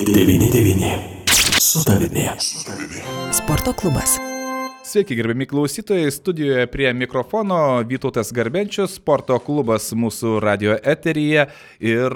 99 su tavimi. Sporto klubas. Sveiki, gerbiami klausytojai, studijoje prie mikrofono Vytautas Garbenčius, sporto klubas mūsų radio eteryje ir,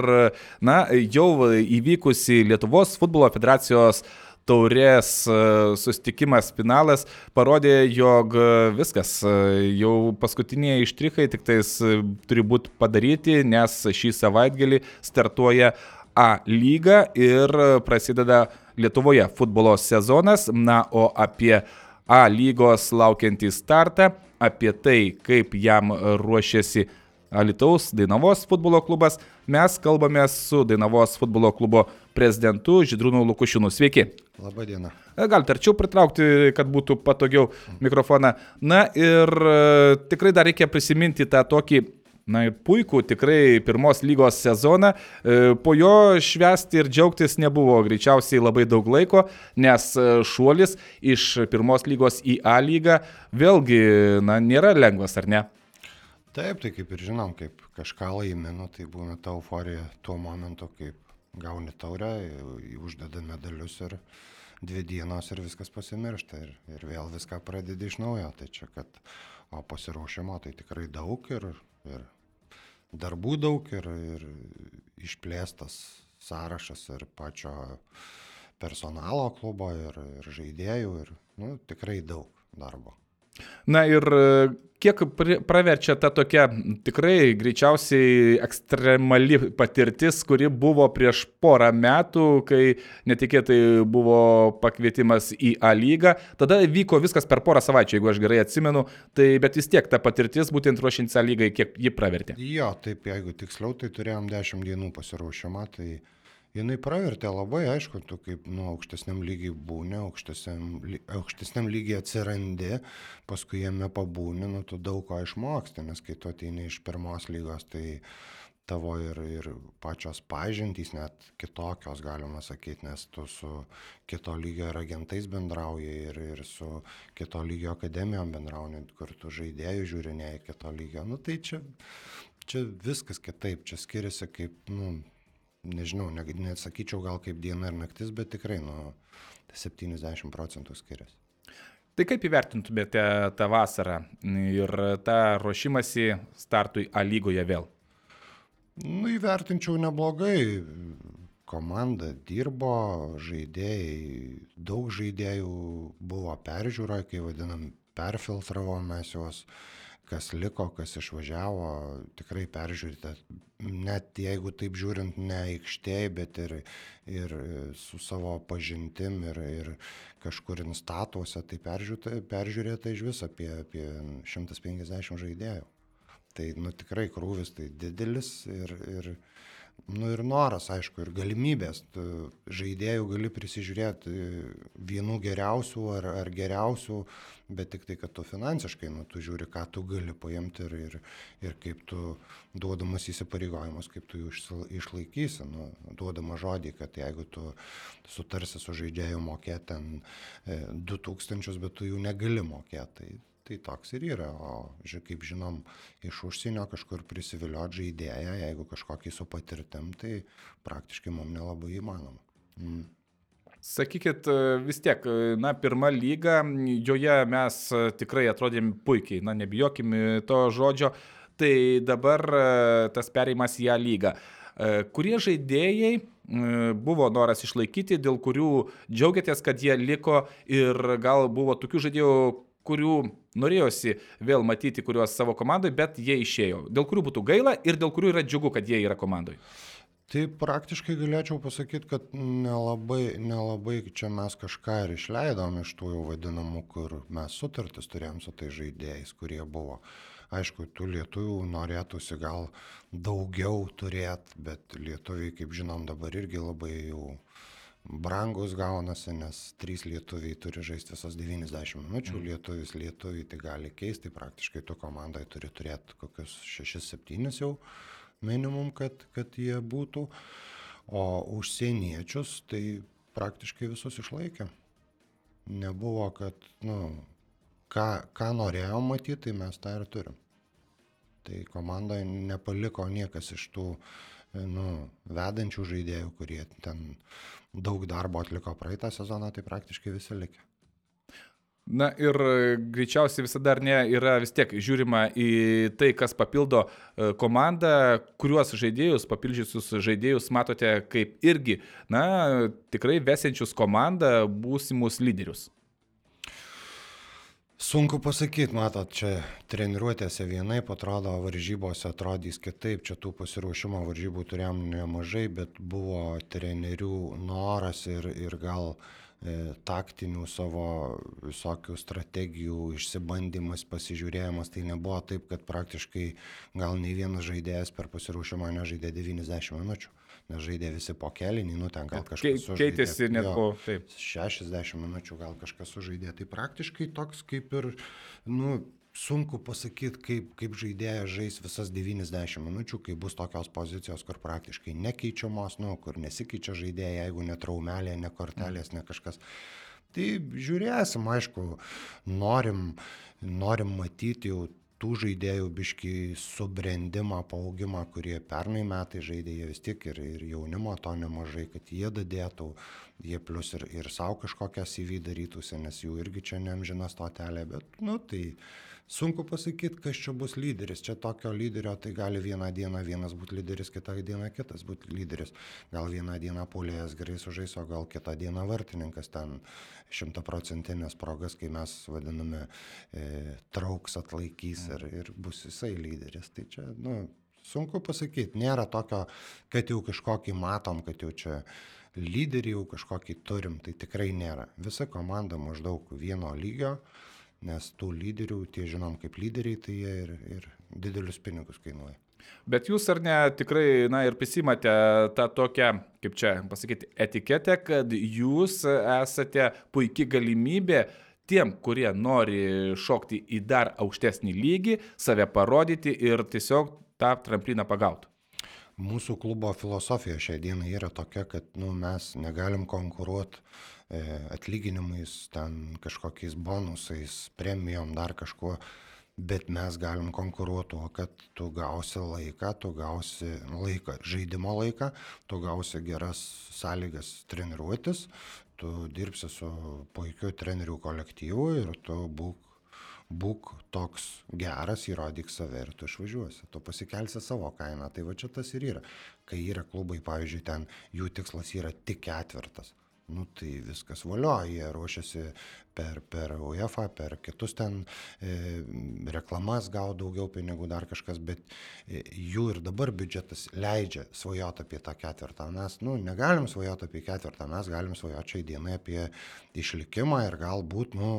na, jau įvykusi Lietuvos futbolo federacijos taurės e, sustikimas finalas parodė, jog viskas, e, jau paskutiniai ištrikai tik tais e, turi būti padaryti, nes šį savaitgalį startuoja A lyga ir prasideda Lietuvoje futbolo sezonas. Na, o apie A lygos laukiantį startą, apie tai, kaip jam ruošiasi Alitaus Dainavos futbolo klubas, mes kalbame su Dainavos futbolo klubo prezidentu Židrūnu Lukušinu. Sveiki. Labadiena. Galite arčiau pritraukti, kad būtų patogiau mikrofoną. Na ir e, tikrai dar reikia prisiminti tą tokį na, puikų tikrai pirmos lygos sezoną. E, po jo švesti ir džiaugtis nebuvo greičiausiai labai daug laiko, nes e, šuolis iš pirmos lygos į A lygą vėlgi na, nėra lengvas, ar ne? Taip, tai kaip ir žinom, kaip kažką laiminu, tai būna ta euforija tuo momentu, kaip gauni taurę, uždeda medalius ir dvi dienos ir viskas pasimiršta ir, ir vėl viską pradedi iš naujo. Tai čia, kad o pasiruošimo tai tikrai daug ir, ir darbų daug ir, ir išplėstas sąrašas ir pačio personalo klubo ir, ir žaidėjų ir nu, tikrai daug darbo. Na ir e, kiek praverčia ta tokia tikrai greičiausiai ekstremali patirtis, kuri buvo prieš porą metų, kai netikėtai buvo pakvietimas į A lygą. Tada vyko viskas per porą savaičių, jeigu aš gerai atsimenu, tai bet vis tiek ta patirtis būtent ruošiant A lygai, kiek ji pravertė. Jo, taip, jeigu tiksliau, tai turėjom 10 dienų pasiruošimą, tai jinai pravertė labai, aišku, tu kaip nu, aukštesniam lygiai būni, aukštesniam, aukštesniam lygiai atsirandi, paskui jame pabūni, nu, tu daug ko išmoksti, nes kai tu ateini iš pirmos lygos, tai tavo ir, ir pačios pažintys net kitokios, galima sakyti, nes tu su kito lygio ir agentais bendrauji ir, ir su kito lygio akademijom bendrauji, kur tu žaidėjų žiūrinėjai kito lygio. Nu, tai čia, čia viskas kitaip, čia skiriasi kaip, nu, nežinau, ne, nesakyčiau gal kaip diena ir naktis, bet tikrai nuo 70 procentų skiriasi. Tai kaip įvertintumėte tą vasarą ir tą ruošimąsi startui A lygoje vėl? Nu, įvertinčiau neblogai. Komanda dirbo, žaidėjai, daug žaidėjų buvo peržiūra, kai vadinam, perfiltravom mes juos. Uh, kas liko, kas išvažiavo, tikrai peržiūrėta. Net jeigu taip žiūrint ne aikštėje, bet ir, ir su savo pažintim ir, ir kažkur instatuose, tai peržiūrėta, peržiūrėta iš viso apie, apie 150 žaidėjų. Tai nu, tikrai krūvis tai didelis ir, ir, Nu ir noras, aišku, ir galimybės. Tu žaidėjų gali prisižiūrėti vienų geriausių ar, ar geriausių, bet tik tai, kad tu finansiškai, nu, tu žiūri, ką tu gali paimti ir, ir, ir kaip tu duodamas įsipareigojimus, kaip tu jų išlaikysi, nu, duodama žodį, kad jeigu tu sutarsi su žaidėju mokėti ten 2000, e, bet tu jų negali mokėti, tai tai toks ir yra. O kaip žinom, iš užsienio kažkur prisiviliot žaidėją, jeigu kažkokį su patirtim, tai praktiškai mums nelabai įmanoma. Mm. Sakykit, vis tiek, na, pirma lyga, joje mes tikrai atrodėm puikiai, na, nebijokim to žodžio, tai dabar tas perėjimas į ją lygą. Kurie žaidėjai buvo noras išlaikyti, dėl kurių džiaugiatės, kad jie liko ir gal buvo tokių žaidėjų, kurių norėjosi vėl matyti, kuriuos savo komandai, bet jie išėjo. Dėl kurių būtų gaila ir dėl kurių yra džiugu, kad jie yra komandai. Tai praktiškai galėčiau pasakyti, kad nelabai, nelabai čia mes kažką ir išleidom iš tų jau vadinamų, kur mes sutartis turėjom su tai žaidėjais, kurie buvo. Aišku, tų lietuvių norėtųsi gal daugiau turėti, bet lietuviai, kaip žinom, dabar irgi labai jau brangus gaunasi, nes trys lietuviai turi žaisti visas 90 minučių, mm. lietuvis lietuviai tai gali keisti, praktiškai tu komandai turi turėti kokius 6-7 jau minimum, kad, kad jie būtų, o užsieniečius tai praktiškai visus išlaikė. Nebuvo, kad, nu, ką, ką norėjom matyti, tai mes tą ir turim. Tai komandai nepaliko niekas iš tų nu, vedančių žaidėjų, kurie ten daug darbo atliko praeitą sezoną, tai praktiškai visi likę. Na ir greičiausiai visada ar ne yra vis tiek žiūrima į tai, kas papildo e, komandą, kuriuos žaidėjus, papildžiusius žaidėjus matote kaip irgi, na, tikrai vesenčius komandą būsimus lyderius. Sunku pasakyti, matot, čia treniruotėse vienai, atrodo, varžybose atrodys kitaip, čia tų pasiruošimo varžybų turėjom nemažai, bet buvo trenerių noras ir, ir gal E, taktinių savo visokių strategijų išsibandymas, pasižiūrėjimas. Tai nebuvo taip, kad praktiškai gal nei vienas žaidėjas per pasiruošimą nežaidė 90 minučių, nes žaidė visi po kelinį, nu ten gal kažkas sužaidė. Keitėsi net po taip. 60 minučių gal kažkas sužaidė. Tai praktiškai toks kaip ir, nu, sunku pasakyti, kaip, kaip žaidėjas žais visas 90 minučių, kai bus tokios pozicijos, kur praktiškai nekeičiamos, nu, kur nesikeičia žaidėjai, jeigu netraumelė, ne kortelės, ne kažkas. Tai žiūrėsim, aišku, norim, norim matyti jau tų žaidėjų biški subrendimą, paaugimą, kurie pernai metai žaidė, jie vis tiek ir, ir jaunimo to nemažai, kad jie dadėtų, jie plus ir, ir savo kažkokią CV darytųsi, nes jų irgi čia neamžina stotelė, bet, nu, tai sunku pasakyti, kas čia bus lyderis. Čia tokio lyderio tai gali vieną dieną vienas būti lyderis, kitą dieną kitas būti lyderis. Gal vieną dieną polėjas gerai sužais, o gal kitą dieną vartininkas ten šimtaprocentinės progas, kai mes vadiname e, trauks atlaikys ir, ir bus jisai lyderis. Tai čia, nu, sunku pasakyti. Nėra tokio, kad jau kažkokį matom, kad jau čia lyderį jau kažkokį turim, tai tikrai nėra. Visa komanda maždaug vieno lygio nes tų lyderių, tie žinom kaip lyderiai, tai jie ir, ir didelius pinigus kainuoja. Bet jūs ar ne tikrai, na ir prisimate tą tokią, kaip čia pasakyti, etiketę, kad jūs esate puikia galimybė tiem, kurie nori šokti į dar aukštesnį lygį, save parodyti ir tiesiog tą trampliną pagauti. Mūsų klubo filosofija šią dieną yra tokia, kad nu, mes negalim konkuruoti E, atlyginimais, ten kažkokiais bonusais, premijom, dar kažkuo, bet mes galim konkuruoti tuo, kad tu gausi laiką, tu gausi laiką, žaidimo laiką, tu gausi geras sąlygas treniruotis, tu dirbsi su puikiu trenerių kolektyvu ir tu būk būk toks geras, įrodyk save ir tu išvažiuosi, tu pasikelsi savo kainą. Tai va čia tas ir yra. Kai yra klubai, pavyzdžiui, ten jų tikslas yra tik ketvirtas nu tai viskas valio, jie ruošiasi per, per UEFA, per kitus ten e, reklamas gauti daugiau pinigų, dar kažkas, bet e, jų ir dabar biudžetas leidžia svajoti apie tą ketvirtą. Mes, nu, negalim svajoti apie ketvirtą, mes galim svajoti šiai dienai apie išlikimą ir galbūt, nu,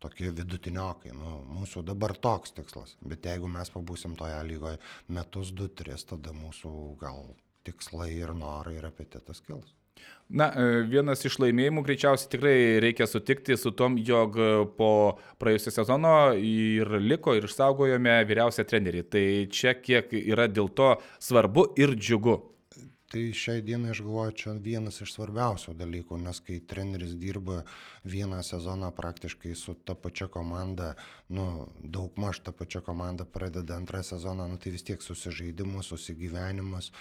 tokie vidutiniokai, nu, mūsų dabar toks tikslas, bet jeigu mes pabūsim toje lygoje metus, du, tris, tada mūsų gal tikslai ir norai ir apetitas kils. Na, e, vienas iš laimėjimų greičiausiai tikrai reikia sutikti su tom, jog po praėjusio sezono ir liko ir išsaugojome vyriausią trenerį. Tai čia kiek yra dėl to svarbu ir džiugu. Tai šiai dienai aš galvoju, čia vienas iš svarbiausių dalykų, nes kai treneris dirba vieną sezoną praktiškai su ta pačia komanda, nu, daug maž ta pačia komanda pradeda antrą sezoną, nu, tai vis tiek susižaidimas, susigyvenimas,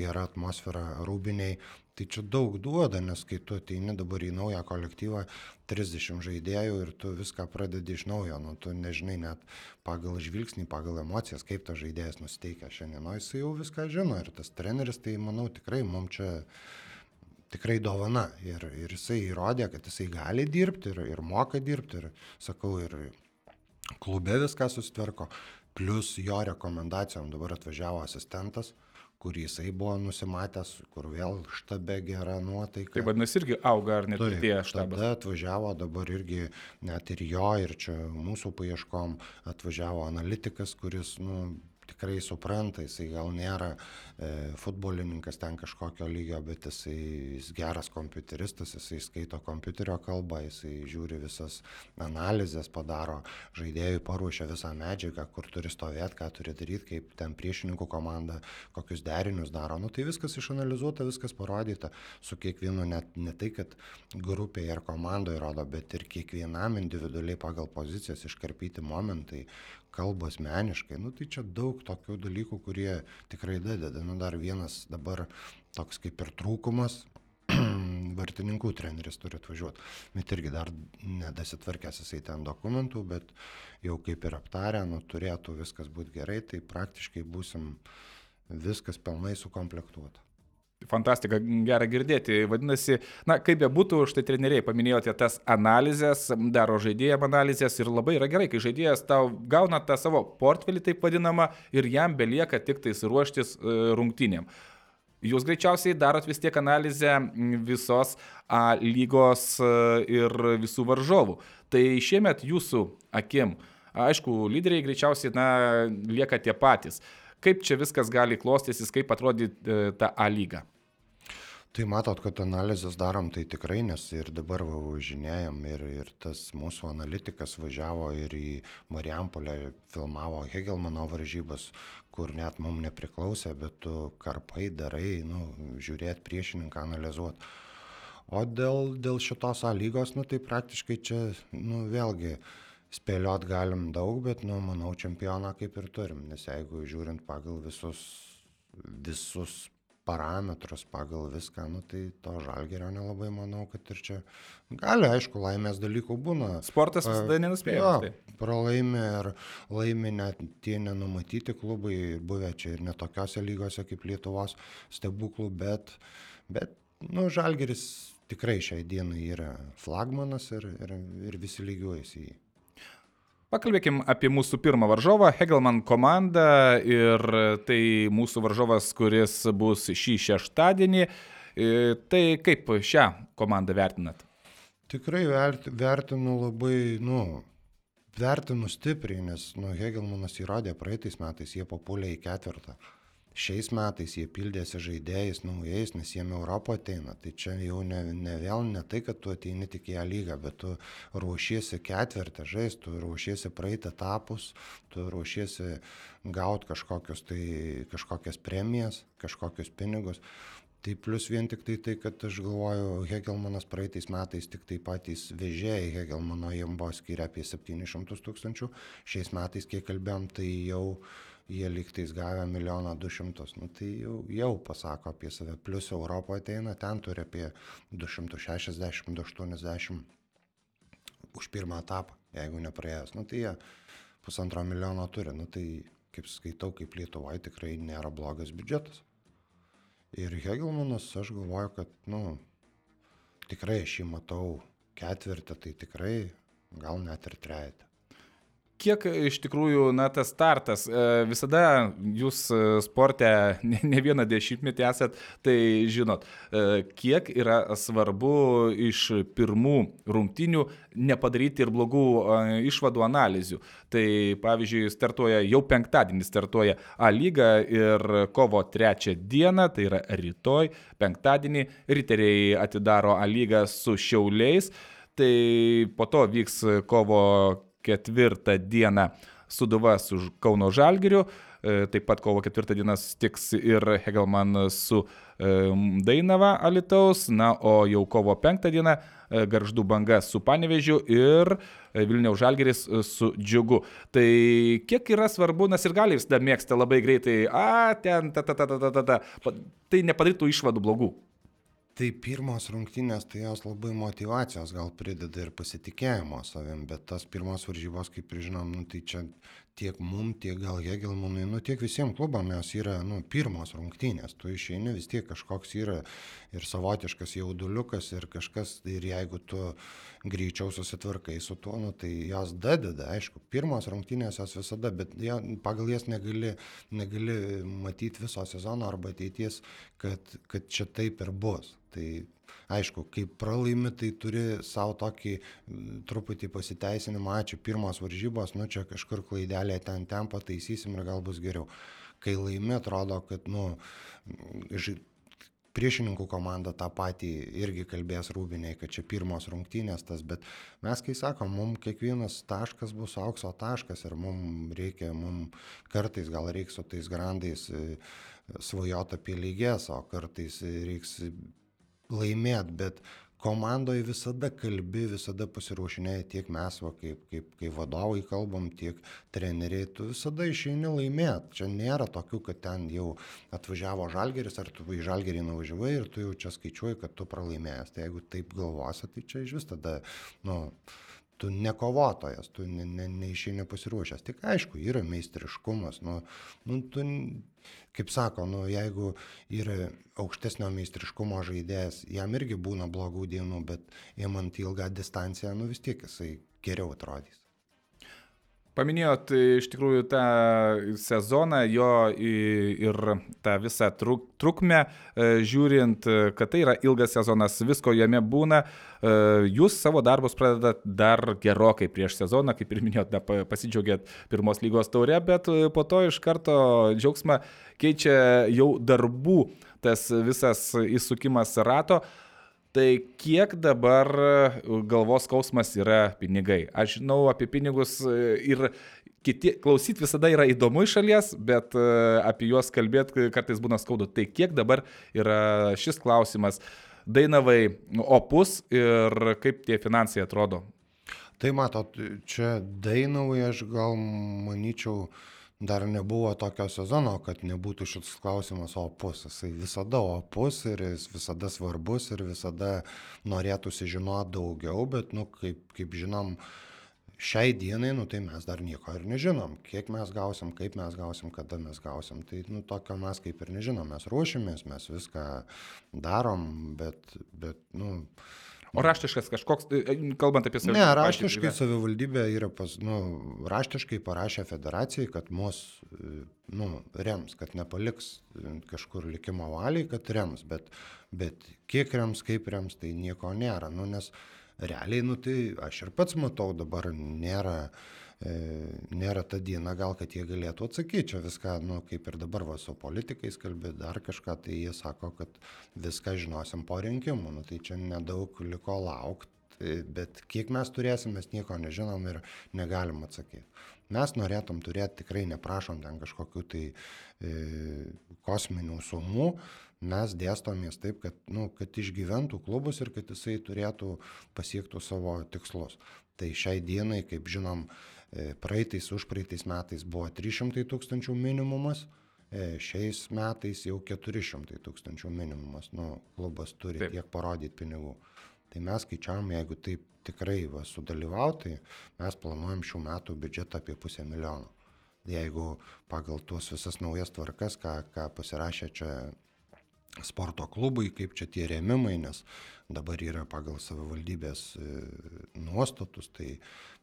gera atmosfera rūbiniai, Tai čia daug duoda, nes kai tu ateini dabar į naują kolektyvą, 30 žaidėjų ir tu viską pradedi iš naujo, nu, tu nežinai net pagal žvilgsnį, pagal emocijas, kaip tas žaidėjas nusteikia šiandien, o jis jau viską žino ir tas treneris, tai manau tikrai mums čia tikrai dovana. Ir, ir jisai įrodė, kad jisai gali dirbti ir, ir moka dirbti ir, sakau, ir klube viską susitvarko, plus jo rekomendacijom dabar atvažiavo asistentas, kurį jisai buvo nusimatęs, kur vėl štabe gera nuotaika. Tai vadinasi, irgi auga ar net tie štabas. Tada atvažiavo dabar irgi net ir jo, ir čia mūsų paieškom atvažiavo analitikas, kuris, nu, tikrai supranta, jisai gal nėra e, futbolininkas ten kažkokio lygio, bet jisai jis geras kompiuteristas, jisai skaito kompiuterio kalbą, jisai žiūri visas analizės, padaro žaidėjui, paruošia visą medžiagą, kur turi stovėti, ką turi daryti, kaip ten priešininkų komanda, kokius derinius daro. Nu, tai viskas išanalizuota, viskas parodyta su kiekvienu, net ne tai, kad grupėje ar komandoje rodo, bet ir kiekvienam individualiai pagal pozicijas iškarpyti momentai, kalba asmeniškai. Nu, tai čia daug tokių dalykų, kurie tikrai dadeda. Nu, dar vienas dabar toks kaip ir trūkumas. Vartininkų treneris turi atvažiuoti. Bet irgi dar nedasitvarkęs jisai ten dokumentų, bet jau kaip ir aptarę, nu, turėtų viskas būti gerai, tai praktiškai būsim viskas pilnai sukomplektuota. Fantastika, gera girdėti. Vadinasi, na, kaip be būtų, štai treneriai paminėjote tas analizės, daro žaidėjam analizės ir labai yra gerai, kai žaidėjas tau gauna tą savo portfelį, taip vadinamą, ir jam belieka tik tais ruoštis e, rungtynėm. Jūs greičiausiai darot vis tiek analizę visos A lygos e, ir visų varžovų. Tai šiemet jūsų akim, aišku, lyderiai greičiausiai, na, lieka tie patys. Kaip čia viskas gali klostytis, kaip atrodyti e, ta A lyga? Tai matot, kad analizės darom tai tikrai, nes ir dabar va, važinėjom ir, ir tas mūsų analitikas važiavo ir į Marijampolę, filmavo Hegelmano varžybas, kur net mums nepriklausė, bet tu karpai darai, nu, žiūrėti priešininką, analizuoti. O dėl, dėl šitos A lygos, nu tai praktiškai čia, nu vėlgi, spėliot galim daug, bet, nu, manau, čempioną kaip ir turim, nes jeigu žiūrint pagal visus, visus parametrus, pagal viską, nu, tai to žalgerio nelabai manau, kad ir čia gali, aišku, laimės dalykų būna. Sportas visada nenuspėjamas. Tai. Pralaimi ir laimi net tie nenumatyti klubai, buvę čia ir netokiose lygose kaip Lietuvos stebuklų, bet, bet nu, žalgeris tikrai šiai dienai yra flagmanas ir, ir, ir visi lygiuojasi į jį. Pakalbėkim apie mūsų pirmą varžovą, Hegelman komandą ir tai mūsų varžovas, kuris bus šį šeštadienį. E, tai kaip šią komandą vertinat? Tikrai vertinu labai, nu, vertinu stipriai, nes, nu, Hegelmanas įrodė praeitais metais, jie papuolė į ketvirtą šiais metais jie pildėsi žaidėjais naujais, nes jiem Europo ateina. Tai čia jau ne, ne vėl ne tai, kad tu ateini tik į ją lygą, bet tu ruošiesi ketvirtą žaisti, tu ruošiesi praeitą etapus, tu ruošiesi gauti kažkokius tai, kažkokias premijas, kažkokius pinigus. Tai plus vien tik tai tai, kad aš galvoju, Hegelmanas praeitais metais tik tai patys vežėjai Hegelmano jiem buvo skiria apie 700 tūkstančių, šiais metais, kiek kalbėjom, tai jau jie lygtais gavę milijoną du šimtus. Nu, tai jau, jau pasako apie save. Plus Europo ateina, ten turi apie 260-280 už pirmą etapą, jeigu nepraėjęs. Nu, tai jie pusantro milijono turi. Nu, tai kaip skaitau, kaip Lietuvoje tikrai nėra blogas biudžetas. Ir Hegelmanas, aš galvoju, kad, nu, tikrai aš jį matau ketvirtį, tai tikrai gal net ir trejate kiek iš tikrųjų, na, tas startas, e, visada jūs e, sporte ne, vieną dešimtmetį esat, tai žinot, e, kiek yra svarbu iš pirmų rungtinių nepadaryti ir blogų išvadų analizių. Tai pavyzdžiui, startuoja jau penktadienį startuoja A lyga ir kovo trečią dieną, tai yra rytoj, penktadienį, riteriai atidaro A lygą su šiauliais. Tai po to vyks kovo ketvirtą dieną Suduva su Kauno Žalgiriu. E, taip pat kovo ketvirtą dieną stiks ir Hegelman su e, Dainava Alitaus, na, o jau kovo penktą dieną e, Garždų banga su Panevežiu ir Vilniaus Žalgeris su Džiugu. Tai kiek yra svarbu, nes ir gali visada mėgsta labai greitai, a, ten, ta, ta, ta, ta, ta, ta, tai nepadarytų išvadų blogų. Tai pirmos rungtynės, tai jos labai motivacijos gal prideda ir pasitikėjimo savim, bet tas pirmos varžybos, kaip ir žinom, nu, tai čia tiek mum, tiek gal Hegelmanui, nu tiek visiems klubam jos yra, nu, pirmos rungtynės, tu išeini vis tiek kažkoks yra ir savotiškas jauduliukas ir kažkas, ir jeigu tu greičiau susitvarkai su tuo, nu, tai jos dadeda, aišku, pirmos rungtynės jos visada, bet ja, pagal jas negali, negali matyti viso sezono arba ateities, kad, kad čia taip ir bus. Tai aišku, kai pralaimi, tai turi savo tokį truputį pasiteisinimą, ačiū, pirmos varžybos, nu čia kažkur klaidelė ten ten pataisysim ir gal bus geriau. Kai laimi, atrodo, kad, nu, ž... priešininkų komanda tą patį irgi kalbės rūbiniai, kad čia pirmos rungtynės tas, bet mes, kai sakom, mums kiekvienas taškas bus aukso taškas ir mums reikia, mums kartais gal reiks su tais grandais e, svajoti apie lygės, o kartais reiks laimėt, bet komandoje visada kalbi, visada pasiruošinėjai tiek mes, va, kaip, kaip, kaip vadovai kalbam, tiek treneriai, tu visada išeini laimėt. Čia nėra tokių, kad ten jau atvažiavo žalgeris, ar tu į žalgerį nuvažiavai ir tu jau čia skaičiuoji, kad tu pralaimėjęs. Tai jeigu taip galvosi, tai čia iš vis tada, nu, tu nekovotojas, tu ne, ne, neišeini pasiruošęs. Tik aišku, yra meistriškumas. Nu, nu, tu, kaip sako, nu, jeigu yra aukštesnio meistriškumo žaidėjas, jam irgi būna blogų dienų, bet įmant ilgą distanciją, nu vis tiek jisai geriau atrodys. Paminėjot e, iš tikrųjų tą sezoną, jo ir tą visą truk, trukmę, e, žiūrint, e, kad tai yra ilgas sezonas, visko jame būna. Jūs savo darbus pradedat dar gerokai prieš sezoną, kaip ir minėjot, pasidžiaugėt pirmos lygos taurė, bet po to iš karto džiaugsmą keičia jau darbų tas visas įsukimas rato. Tai kiek dabar galvos skausmas yra pinigai? Aš žinau apie pinigus e, ir kiti, klausyti visada yra įdomu iš šalies, bet e, apie juos kalbėti kartais būna skaudu. Tai kiek dabar yra šis klausimas? Dainavai opus ir kaip tie finansai atrodo? Tai matot, čia Dainavai aš gal manyčiau, uh, dar nebuvo tokio sezono, kad nebūtų šis klausimas opus. Jisai visada opus ir jis visada svarbus ir visada norėtųsi žinoti daugiau, bet, nu, kaip, kaip žinom, šiai dienai, nu, tai mes dar nieko ir nežinom. Kiek mes gausim, kaip mes gausim, kada mes gausim. Tai, nu, tokio mes kaip ir nežinom. Mes ruošiamės, mes viską darom, bet, bet nu, O raštiškas kažkoks, e, e, kalbant apie savivaldybę? Ne, raštiškai savivaldybė yra, pas, nu, raštiškai parašė federacijai, kad mus e, nu, rems, kad nepaliks kažkur likimo valiai, kad rems, bet, bet kiek rems, kaip rems, tai nieko nėra. Nu, nes realiai, nu, tai aš ir pats matau, dabar nėra e, nėra ta diena, gal kad jie galėtų atsakyti. Čia viską, nu, kaip ir dabar va, su politikais kalbė, dar kažką, tai jie sako, kad viską žinosim po rinkimų. Nu, tai čia nedaug liko laukti. Bet kiek mes turėsim, mes nieko nežinom ir negalim atsakyti. Mes norėtum turėti, tikrai neprašom ten kažkokių tai e, kosminių sumų, mes dėstomės taip, kad, nu, kad išgyventų klubus ir kad jisai turėtų pasiektų savo tikslus. Tai šiai dienai, kaip žinom, E, praeitais, užpraeitais metais buvo 300 tūkstančių minimumas, e, šiais metais jau 400 tūkstančių minimumas. Nu, klubas turi taip. tiek parodyti pinigų. Tai mes skaičiavam, jeigu taip tikrai va, sudalyvauti, mes planuojam šių metų biudžetą apie pusę milijono. Jeigu pagal tuos visas naujas tvarkas, ką, ką pasirašė čia sporto klubui, kaip čia tie rėmimai, nes dabar yra pagal savivaldybės e, nuostatus, tai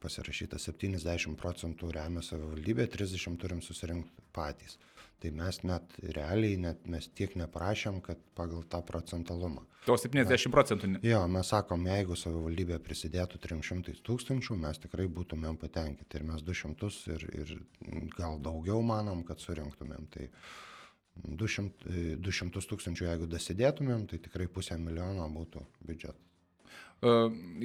pasirašyta 70 procentų remia savivaldybė, 30 turim susirinkti patys. Tai mes net realiai, net mes tiek neprašėm, kad pagal tą procentalumą. To 70 procentų. Ne. Jo, mes sakom, jeigu savivaldybė prisidėtų 300 tūkstančių, mes tikrai būtumėm patenkinti. Ir mes 200 ir, ir gal daugiau manom, kad surinktumėm. Tai, 200, 200 tūkstančių, jeigu dasidėtumėm, tai tikrai pusę milijono būtų biudžetas. E,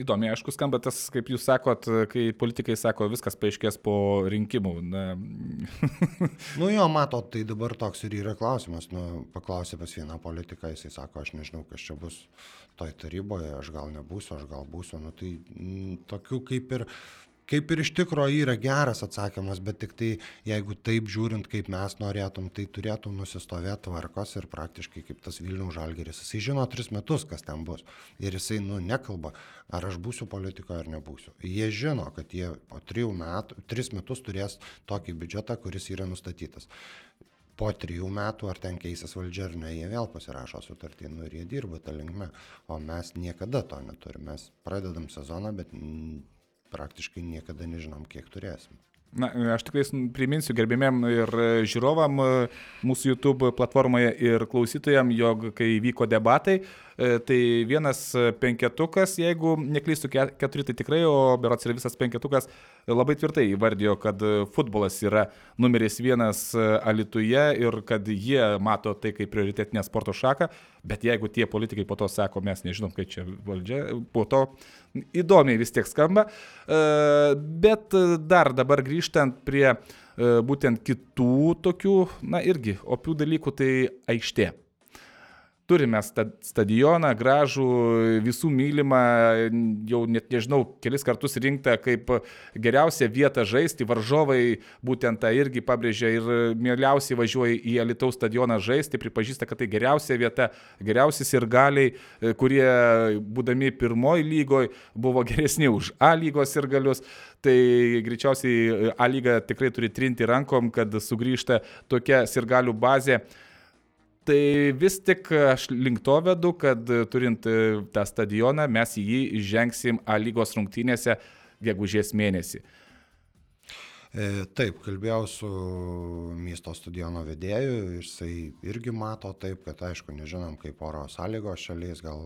įdomiai, aišku, skamba tas, kaip jūs sakot, kai politikai sako, viskas paaiškės po rinkimų. Na. nu jo, matot, tai dabar toks ir yra klausimas. Nu, paklausė pas vieną politiką, jisai sako, aš nežinau, kas čia bus toj taryboje, aš gal nebūsiu, aš gal būsiu. Nu, tai m, tokių kaip ir kaip ir iš tikro yra geras atsakymas, bet tik tai jeigu taip žiūrint, kaip mes norėtum, tai turėtų nusistovėti tvarkos ir praktiškai kaip tas Vilnių žalgeris. Jisai žino tris metus, kas ten bus. Ir jisai, nu, nekalba, ar aš būsiu politikoje ar nebūsiu. Jie žino, kad jie po trijų metų, tris metus turės tokį biudžetą, kuris yra nustatytas po trijų metų, ar ten keisis valdžia ar ne, jie vėl pasirašo sutartį nu, ir jie dirba tą linkmę, o mes niekada to neturime. Mes pradedam sezoną, bet praktiškai niekada nežinom, kiek turėsim. Na, aš tikrai priminsiu gerbėmėm ir žiūrovam mūsų YouTube platformoje ir klausytojam, jog kai vyko debatai, E, tai vienas penketukas, jeigu neklystų keturi, tai tikrai, o berots ir visas penketukas labai tvirtai įvardijo, kad futbolas yra numeris vienas Alituje ir kad jie mato tai kaip prioritetinę sporto šaką, bet jeigu tie politikai po to sako, mes nežinom, kaip čia valdžia, po to įdomiai vis tiek skamba. E, bet dar dabar grįžtant prie e, būtent kitų tokių, na irgi, opių dalykų, tai aikštė. Turime stadioną gražų, visų mylimą, jau net nežinau, kelis kartus rinktą kaip geriausia vieta žaisti, varžovai būtent tą irgi pabrėžia ir mieliausiai važiuoja į Alitaus stadioną žaisti, pripažįsta, kad tai geriausia vieta, geriausi ir galiai, kurie būdami pirmoji lygoje buvo geresni už A lygos ir galius tai greičiausiai A lyga tikrai turi trinti rankom, kad sugrįžta tokia sirgalių bazė. Tai vis tik aš link to vedu, kad turint tą stadioną mes į jį žengsim A lygos rungtynėse gegužės mėnesį. E, taip, kalbėjau su miesto stadiono vedėju, jisai irgi mato taip, kad aišku, nežinom, kaip oro sąlygos šalies, gal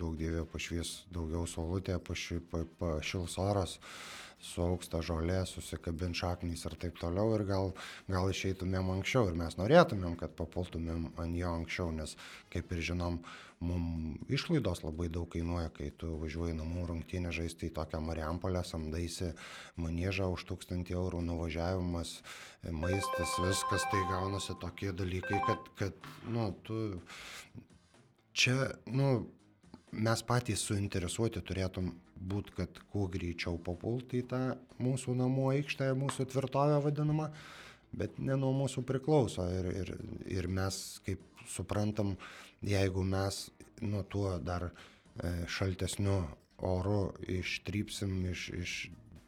daug dievė pašvies daugiau saulutė, paši, pa, pašils oras, suauks ta žolė, susikabin šaknys ir taip toliau ir gal, gal išeitumėm anksčiau. Ir mes norėtumėm, kad papultumėm ant jo anksčiau, nes kaip ir žinom, mums išlaidos labai daug kainuoja, kai tu važiuoji namų rungtynę žaisti į tokią Mariampolę, samdaisi manėžą už tūkstantį eurų nuvažiavimas, maistas, viskas, tai gaunasi tokie dalykai, kad, kad nu, tu čia, nu, mes patys suinteresuoti turėtum būt, kad kuo greičiau papulti į tą mūsų namų aikštę, mūsų tvirtovę vadinamą, bet ne nuo mūsų priklauso. Ir, ir, ir mes, kaip suprantam, jeigu mes nuo tuo dar e, šaltesniu oru ištrypsim iš, iš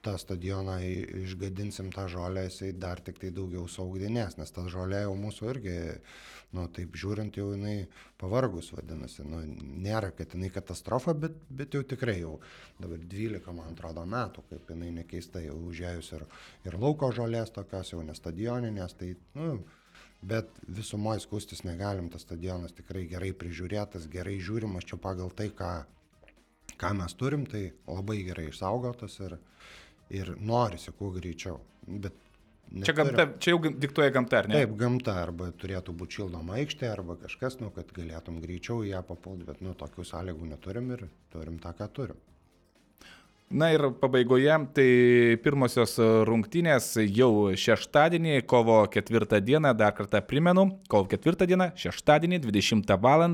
tą stadioną išgadinsim tą žolę, jisai dar tik tai daugiau saugdinės, nes ta žolė jau mūsų irgi, nu, taip žiūrint, jau jinai pavargus vadinasi, nu, nėra, kad jinai katastrofa, bet, bet jau tikrai jau dabar 12, man atrodo, metų, kaip jinai nekeista jau užėjus ir, ir lauko žolės tokios, jau ne stadioninės, tai, nu, bet visumoje skustis negalim, tas stadionas tikrai gerai prižiūrėtas, gerai žiūrimas, čia pagal tai, ką ką mes turim, tai labai gerai išsaugotas ir, ir norisi kuo greičiau. Bet Neturim. Čia, gamta, čia jau diktuoja gamta, ar ne? Taip, gamta, arba turėtų būti šildoma aikštė, arba kažkas, nu, kad galėtum greičiau į ją papulti, bet nu, tokių sąlygų neturim ir turim tą, ką turim. Na ir pabaigoje, tai pirmosios rungtynės jau šeštadienį, kovo ketvirtą dieną, dar kartą primenu, kovo ketvirtą dieną, šeštadienį, 20 val.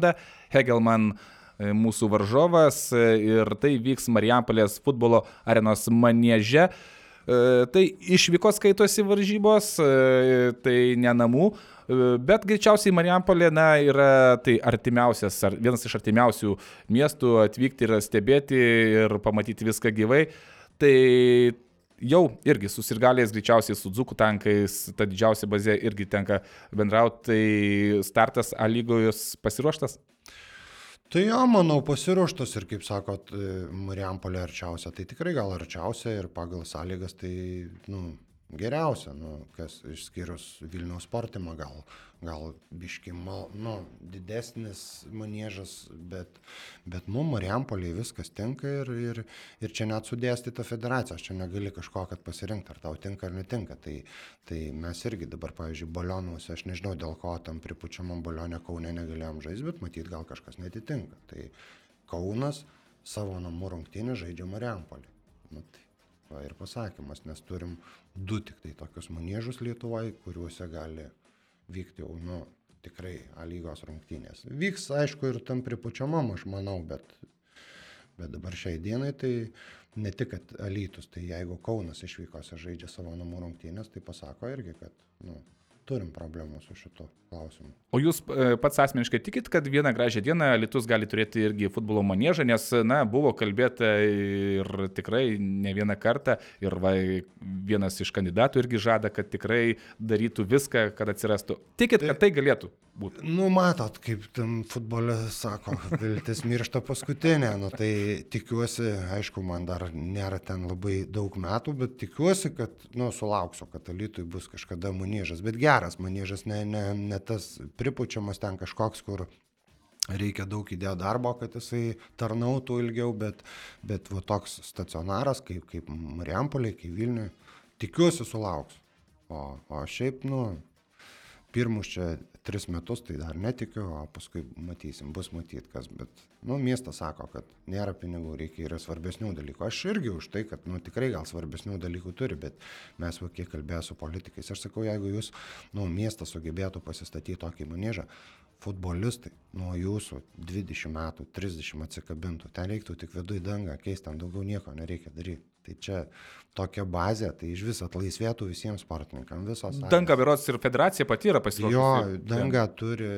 Hegelman E, mūsų varžovas e, ir tai vyks Marijampolės futbolo arenos manėže. E, tai išvyko skaitosi varžybos, tai ne namų, bet greičiausiai Marijampolė na, yra tai artimiausias, vienas iš artimiausių miestų atvykti ir stebėti ir pamatyti viską gyvai. Tai jau irgi susirgalės greičiausiai su dzukų tankais, ta didžiausia bazė irgi tenka bendrauti, tai startas A lygojus pasiruoštas? Tai jo, manau, pasiruoštas ir, kaip sakot, Mariampolė arčiausia, tai tikrai gal arčiausia ir pagal sąlygas tai, nu, geriausia, nu, kas išskyrus Vilniaus sportimą gal, gal biškimal, nu, didesnis manėžas, bet, bet mum Mariampoliai viskas tinka ir, ir, ir čia net sudėstyta federacija, čia negali kažko, kad pasirinkti, ar tau tinka ar netinka. Tai, tai mes irgi dabar, pavyzdžiui, balionuose, aš nežinau dėl ko tam pripučiamam balionė Kaune negalėjom žaisti, bet matyt gal kažkas netitinka. Tai Kaunas savo namų rungtynį žaidžia Mariampolį. Nu, tai va ir pasakymas, nes turim du tik tai tokius manėžus Lietuvoje, kuriuose gali vykti jau, nu, tikrai A lygos rungtynės. Vyks, aišku, ir tam pripučiamam, aš manau, bet, bet dabar šiai dienai tai ne tik, kad Alytus, tai jeigu Kaunas išvykose žaidžia savo namų rungtynės, tai pasako irgi, kad, nu, turim problemų su šito klausimu. O jūs e, pats asmeniškai tikit, kad vieną gražią dieną Lietuvos gali turėti irgi futbolo manėžą, nes, na, buvo kalbėta ir tikrai ne vieną kartą, ir va, vienas iš kandidatų irgi žada, kad tikrai darytų viską, kad atsirastų. Tikit, kad tai galėtų būti? Nu, matot, kaip tam futbole sako, viltis miršta paskutinė, nu tai tikiuosi, aišku, man dar nėra ten labai daug metų, bet tikiuosi, kad, nu, sulauksiu, kad Lietuvai bus kažkada manėžas, bet gerai geras maniežas, ne, ne, ne tas pripučiamas ten kažkoks, kur reikia daug įdėjo darbo, kad jisai tarnautų ilgiau, bet, bet va, toks stacionaras kaip, kaip Mariampolė, kaip Vilniui, tikiuosi sulauks. O, o šiaip, nu, pirmus čia tris metus, tai dar netikiu, o paskui matysim, bus matyt kas, bet, nu, miestas sako, kad nėra pinigų, reikia yra svarbesnių dalykų. Aš irgi už tai, kad, nu, tikrai gal svarbesnių dalykų turi, bet mes, va, kiek kalbėjau su politikais, aš sakau, jeigu jūs, nu, miestas sugebėtų pasistatyti tokį manėžą, futbolistai nuo jūsų 20 metų, 30 atsikabintų. Ten reiktų tik viduje dangą keisti, ten daugiau nieko nereikia daryti. Tai čia tokia bazė, tai iš viso atlaisvėtų visiems sportininkams. Visos. Danga Virots ir federacija pati yra pasiruošusi. Jo, danga turi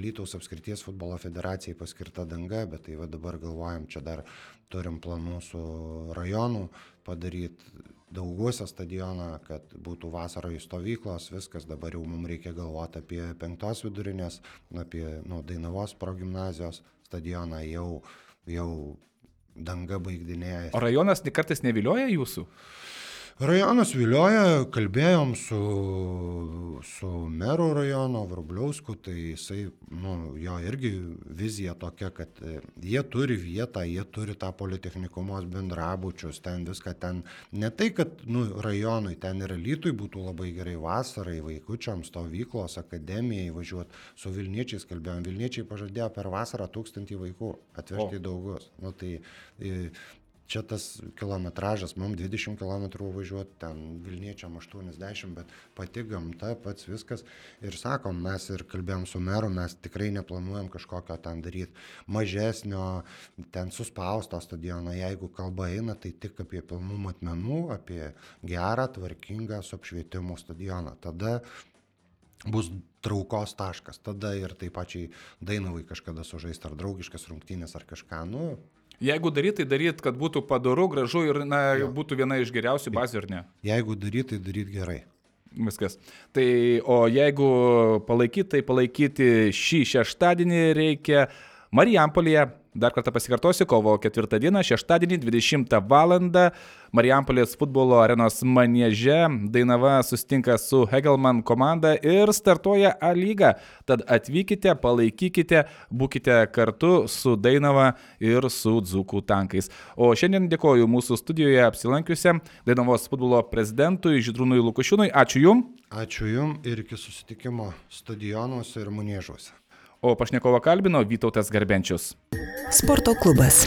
Lytaus apskrities futbolo federacijai paskirta danga, bet tai va dabar galvojam, čia dar turim planų su rajonu padaryti dauguose stadioną, kad būtų vasaroje stovyklos, viskas dabar jau mums reikia galvoti apie penktos vidurinės, apie nu, Dainavos progymnazijos stadioną jau, jau danga baigdinėja. O rajonas kartais nevilioja jūsų? Rajonas vilioja, kalbėjom su, su meru rajono Vrubliausku, tai jisai, nu, jo irgi vizija tokia, kad e, jie turi vietą, jie turi tą politechnikumos bendrabučius, ten viską ten, ne tai, kad, nu, rajonui, ten ir lytui būtų labai gerai vasarai, vaikučiams, stovyklos, akademijai važiuoti, su Vilniečiais kalbėjom, Vilniečiai pažadėjo per vasarą tūkstantį vaikų atvežti į daugus. Nu, tai, čia tas kilometražas, mums 20 km važiuoti, ten Vilniečiam 80, bet pati gamta, pats viskas. Ir sakom, mes ir kalbėjom su meru, mes tikrai neplanuojam kažkokio ten daryti mažesnio, ten suspausto stadiono. Jeigu kalba eina, tai tik apie pilnų matmenų, apie gerą, tvarkingą su apšvietimu stadioną. Tada bus traukos taškas. Tada ir taip pačiai Dainavai kažkada sužaisti ar draugiškas rungtynės ar kažką. Nu, Jeigu daryt, tai daryt, kad būtų padaru, gražu ir na, jo. būtų viena iš geriausių bazių, ar ne? Jeigu daryt, tai daryt gerai. Viskas. Tai o jeigu palaikyti, tai palaikyti šį šeštadienį reikia Marijampolėje Dar kartą pasikartosiu, kovo 4 dieną, šeštadienį 20 val. Marijampolės futbolo arenos manėže Dainava sustinka su Hegelman komanda ir startuoja A lyga. Tad atvykite, palaikykite, būkite kartu su Dainava ir su Dzukų tankais. O šiandien dėkoju mūsų studijoje apsilankiusiam Dainavos futbolo prezidentui Židrūnui Lukušiūnui. Ačiū Jums. Ačiū Jums ir iki susitikimo stadionuose ir manėžuose o pašnekovą kalbino Vytautas Garbenčius. Sporto klubas.